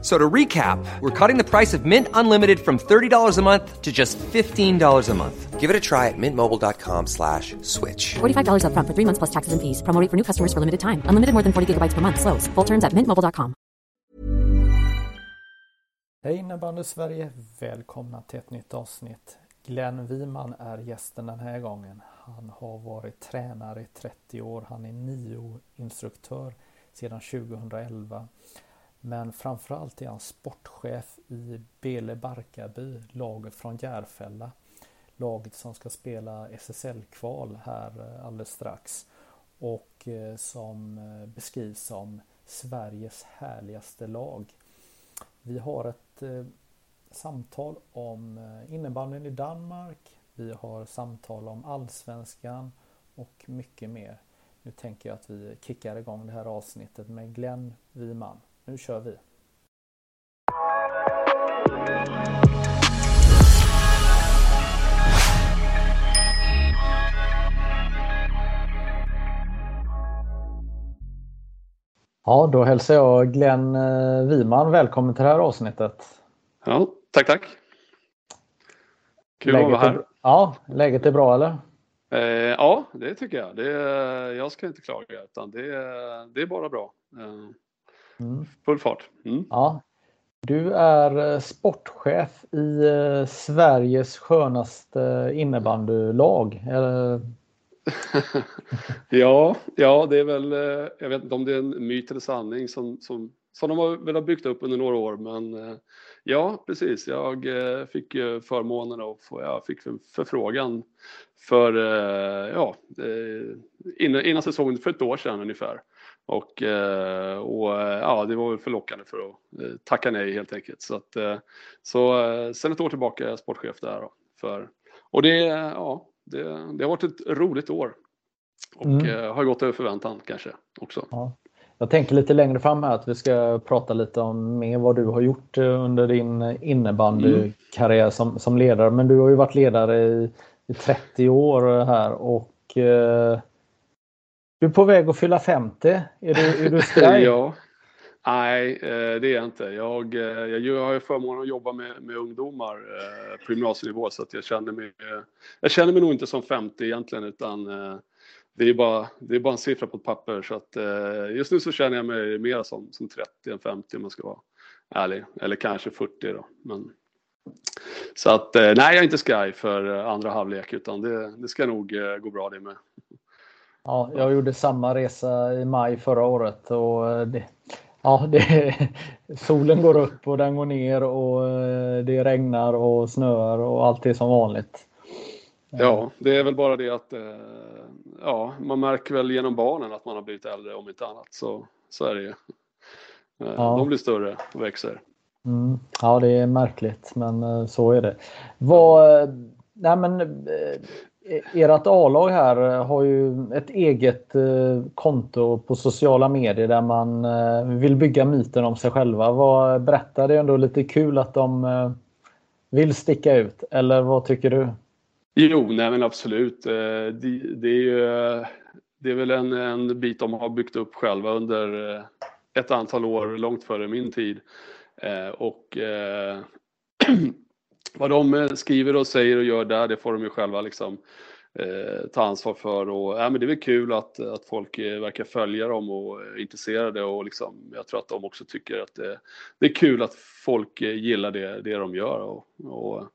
F- So to recap, we're cutting the price of Mint Unlimited from $30 a month to just $15 a month. Give it a try at mintmobile.com slash switch. $45 upfront for three months plus taxes and fees. Promo rate for new customers for limited time. Unlimited more than 40 gigabytes per month. Slows. Full terms at mintmobile.com. Hej innebandy Sverige! Välkomna till ett nytt avsnitt. Glenn Wiman är gästen den här gången. Han har varit tränare i 30 år. Han är NIO-instruktör sedan 2011. Men framförallt är han sportchef i Bele Barkarby, laget från Järfälla. Laget som ska spela SSL-kval här eh, alldeles strax. Och eh, som eh, beskrivs som Sveriges härligaste lag. Vi har ett samtal om innebandyn i Danmark. Vi har samtal om allsvenskan och mycket mer. Nu tänker jag att vi kickar igång det här avsnittet med Glenn Wiman. Nu kör vi! Ja, då hälsar jag Glenn eh, Wiman välkommen till det här avsnittet. Ja, tack, tack. Kul att vara Läget här. är, ja, läget är bra eller? Eh, ja, det tycker jag. Det, jag ska inte klaga, utan det, det är bara bra. Eh, Mm. full fart. Mm. Ja. Du är eh, sportchef i eh, Sveriges skönaste innebandylag. Eller, ja, ja, det är väl, eh, jag vet inte om det är en myt eller sanning som, som, som de har väl har byggt upp under några år, men eh, ja, precis. Jag eh, fick förmånen och jag fick förfrågan för, eh, ja, eh, innan, innan säsongen, för ett år sedan ungefär. Och, eh, och eh, ja, det var väl förlockande för att eh, tacka nej helt enkelt. Så, att, så sen ett år tillbaka är jag sportchef där. Då, för, och det, ja, det, det har varit ett roligt år. Och Mm. har gått över förväntan kanske också. ja. Jag tänker lite längre fram här att vi ska prata lite om mer vad du har gjort under din innebandykarriär som, som ledare. Men du har ju varit ledare i, i 30 år här och eh, du är på väg att fylla 50. Är du, är du skraj? ja. Nej, eh, det är jag inte. Jag, eh, jag, har ju förmånen att jobba med, med ungdomar eh, på gymnasienivå så att jag känner mig, jag känner mig nog inte som 50 egentligen utan det är bara, det är bara en siffra på ett papper så att just nu så känner jag mig mer som, som 30 än 50 om man ska vara ärlig. Eller kanske 40 då. Men, så att nej, jag är inte skraj för andra halvlek utan det, det ska nog gå bra det med. Ja, jag gjorde samma resa i maj förra året och eh, det, ja, det, solen går upp och den går ner och eh, det regnar och snöar och allt är som vanligt. Ja, det är väl bara det att eh, ja, man märker väl genom barnen att man har blivit äldre om inte annat. Så, så är det ju. Ja. De blir större och växer. Mm. Ja, det är märkligt, men så är det. Vad, nej men, E- ert A-lag här eh, har ju ett eget eh, konto på sociala medier där man eh, vill bygga myten om sig själva. Vad, berätta, det är ändå lite kul att de vill sticka ut, eller vad tycker du? Jo, nej men absolut. Det, det, är ju, det är väl en, en bit de har byggt upp själva under ett antal år, långt före min tid. Och vad de eh, skriver och säger och gör där, det får de ju själva liksom eh, ta ansvar för. Och, äh, men det är väl kul att, att folk eh, verkar följa dem och är intresserade och liksom, jag tror att de också tycker att det, det är kul att folk gillar det, det de gör. Och, och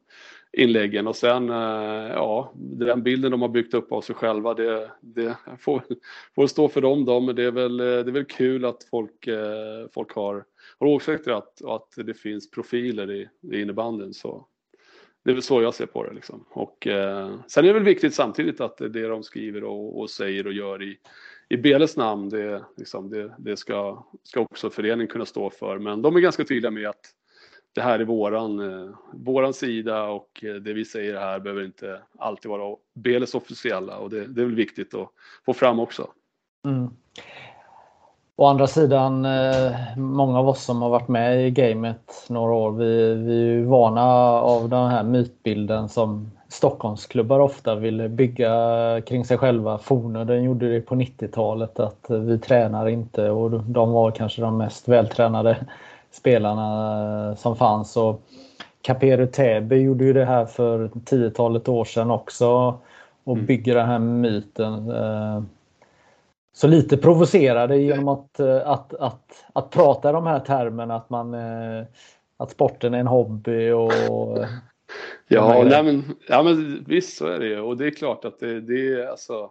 inläggen och sen, eh, ja, den bilden de har byggt upp av sig själva, det, det får, får stå för dem då, men det är väl, det är väl kul att folk, eh, folk har, har åsikter att, att det finns profiler i, i innebandyn. Så det är väl så jag ser på det. Liksom. Och, eh, sen är det väl viktigt samtidigt att det de skriver och, och säger och gör i, i Beles namn, det, liksom, det, det ska, ska också föreningen kunna stå för. Men de är ganska tydliga med att det här är våran, eh, våran sida och eh, det vi säger här behöver inte alltid vara Beles officiella och det, det är väl viktigt att få fram också. Mm. Å andra sidan, många av oss som har varit med i gamet några år, vi, vi är ju vana av den här mytbilden som Stockholmsklubbar ofta vill bygga kring sig själva. Fornöden gjorde det på 90-talet att vi tränar inte och de var kanske de mest vältränade spelarna som fanns. Och Caperu Täby gjorde ju det här för tiotalet år sedan också och mm. bygger den här myten. Så lite provocerade genom att, eh, att, att, att prata de här termerna att, man, eh, att sporten är en hobby och Ja, nej men, ja men visst så är det ju. Och det är klart att det, det är alltså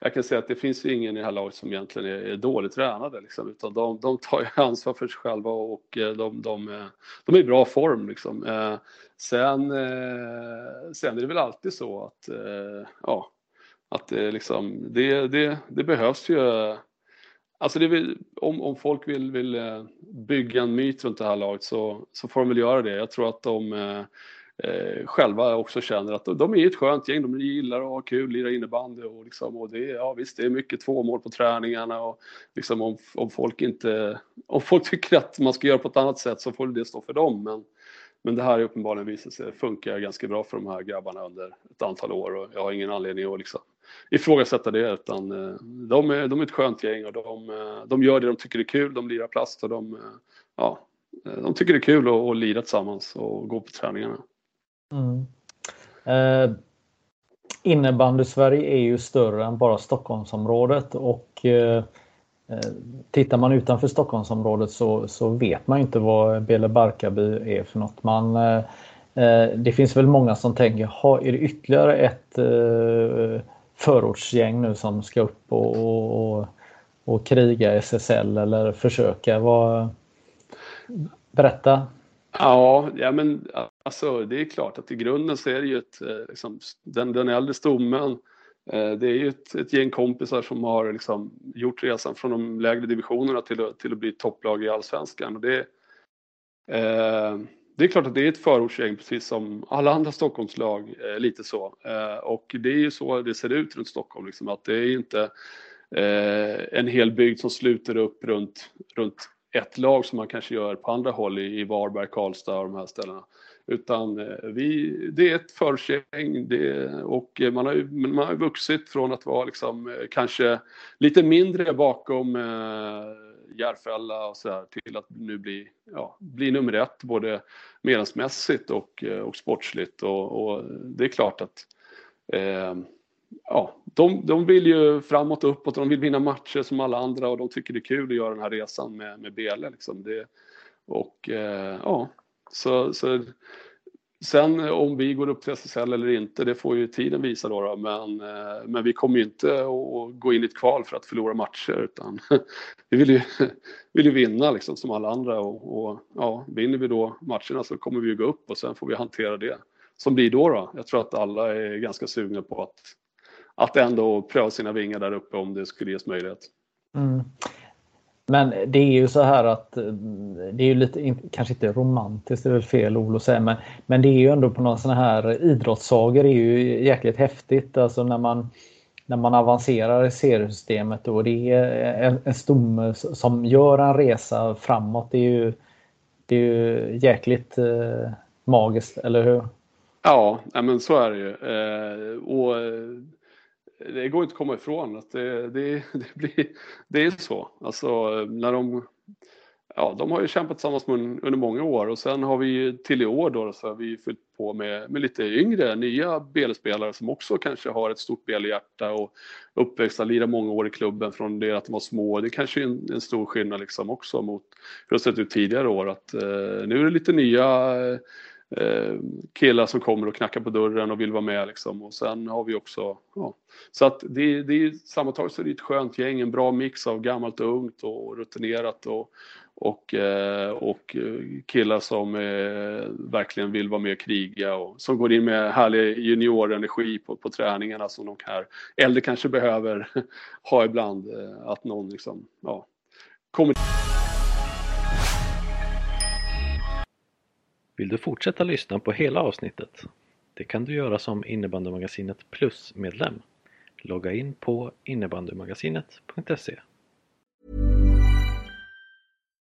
jag kan säga att det finns ju ingen i det här laget som egentligen är, är dåligt tränade liksom, utan de, de tar ju ansvar för sig själva och eh, de, de, de är i bra form liksom. Sen, sen är det väl alltid så att, ja, att det liksom, det, det, det behövs ju Alltså vill, om, om folk vill, vill eh, bygga en myt runt det här laget så, så får de väl göra det. Jag tror att de eh, eh själva också känner att de är ett skönt gäng. De gillar att ha kul, lira innebandy och, liksom, och det, ja, visst, det är mycket två mål på träningarna och liksom om, om, folk inte, om folk tycker att man ska göra på ett annat sätt så får det stå för dem. Men, men det här är uppenbarligen visat sig funka ganska bra för de här grabbarna under ett antal år och jag har ingen anledning att liksom ifrågasätta det utan eh, de är, de är ett skönt gäng och de, eh, de gör det de tycker är kul, de lirar plast och de, eh, ja, de tycker det är kul att, att lira tillsammans och gå på träningarna. Mm. Eh, Innebandy-Sverige är ju större än bara Stockholmsområdet och eh, tittar man utanför Stockholmsområdet så, så vet man inte vad Bele Barkarby är för något. Man, eh det finns väl många som tänker, ha, är det ytterligare ett eh, förortsgäng nu som ska upp och, och, och kriga SSL eller försöka? Vad, berätta. Ja, ja men alltså det är klart att i grunden så är det ju ett, eh, liksom, den, den äldre stommen, eh, det är ju ett, ett gäng kompisar som har liksom gjort resan från de lägre divisionerna till att, till att bli topplag i allsvenskan. Och det, eh, det är klart att det är ett förortsgäng precis som alla andra Stockholmslag, eh, lite så. Eh, och det är ju så det ser ut runt Stockholm, liksom, att det är inte eh, en hel bygd som sluter upp runt, runt ett lag som man kanske gör på andra håll i, i Varberg, Karlstad och de här ställena. Utan eh, vi, det är ett förortsgäng. och man har, man har vuxit från att vara liksom, eh, kanske lite mindre bakom eh, Järfälla och så här, till att nu bli, ja, bli nummer ett både medlemsmässigt och, eh, och sportsligt. Och, och det är klart att eh, ja, de, de vill ju framåt och uppåt och de vill vinna matcher som alla andra och de tycker det är kul att göra den här resan med, med Bele. Liksom. Det, och eh, ja, så, så Sen eh, om vi går upp till SSL eller inte, det får ju tiden visa då. då. Men, eh, men vi kommer ju inte att gå in i ett kval för att förlora matcher utan vi vill ju, vill ju vinna liksom som alla andra och, och ja, vinner vi då matcherna så kommer vi ju gå upp och sen får vi hantera det som blir då. då. Jag tror att alla är ganska sugna på att att ändå pröva sina vingar där uppe om det skulle ges möjlighet. Mm. Men det är ju så här att eh, det är ju lite, kanske inte romantiskt, det är väl fel ord att säga, men, men det är ju ändå på någon sån här eh, idrottssagor är ju jäkligt häftigt. Alltså när man, när man avancerar i seriesystemet och det är eh, en, en stomme som gör en resa framåt. Det är ju, det är ju jäkligt eh, magiskt, eller hur? Ja, men så är det ju. Eh, och det går inte att komma ifrån att det, det, det, blir, det är så. Alltså när de, ja, de har ju kämpat tillsammans med under många år och sen har vi till i år då så har vi fyllt på med, med lite yngre, nya BL-spelare som också kanske har ett stort BL-hjärta och uppväxta, lirat många år i klubben från det att de var små. Det kanske är en, en stor skillnad liksom också mot hur det sett ut tidigare år att eh, nu är det lite nya eh, killar som kommer och knackar på dörren och vill vara med liksom. Och sen har vi också, ja. Så att det, det är sammantaget så är det ett skönt gäng, en bra mix av gammalt och ungt och rutinerat och, och, eh, och eh, killar som eh, verkligen vill vara med och kriga och som går in med härlig juniorenergi på, på träningarna som de här äldre kanske behöver ha ibland. Eh, att någon liksom, ja, kommer Vill du fortsätta lyssna på hela avsnittet? Det kan du göra som innebandymagasinet Plus-medlem. Logga in på innebandymagasinet.se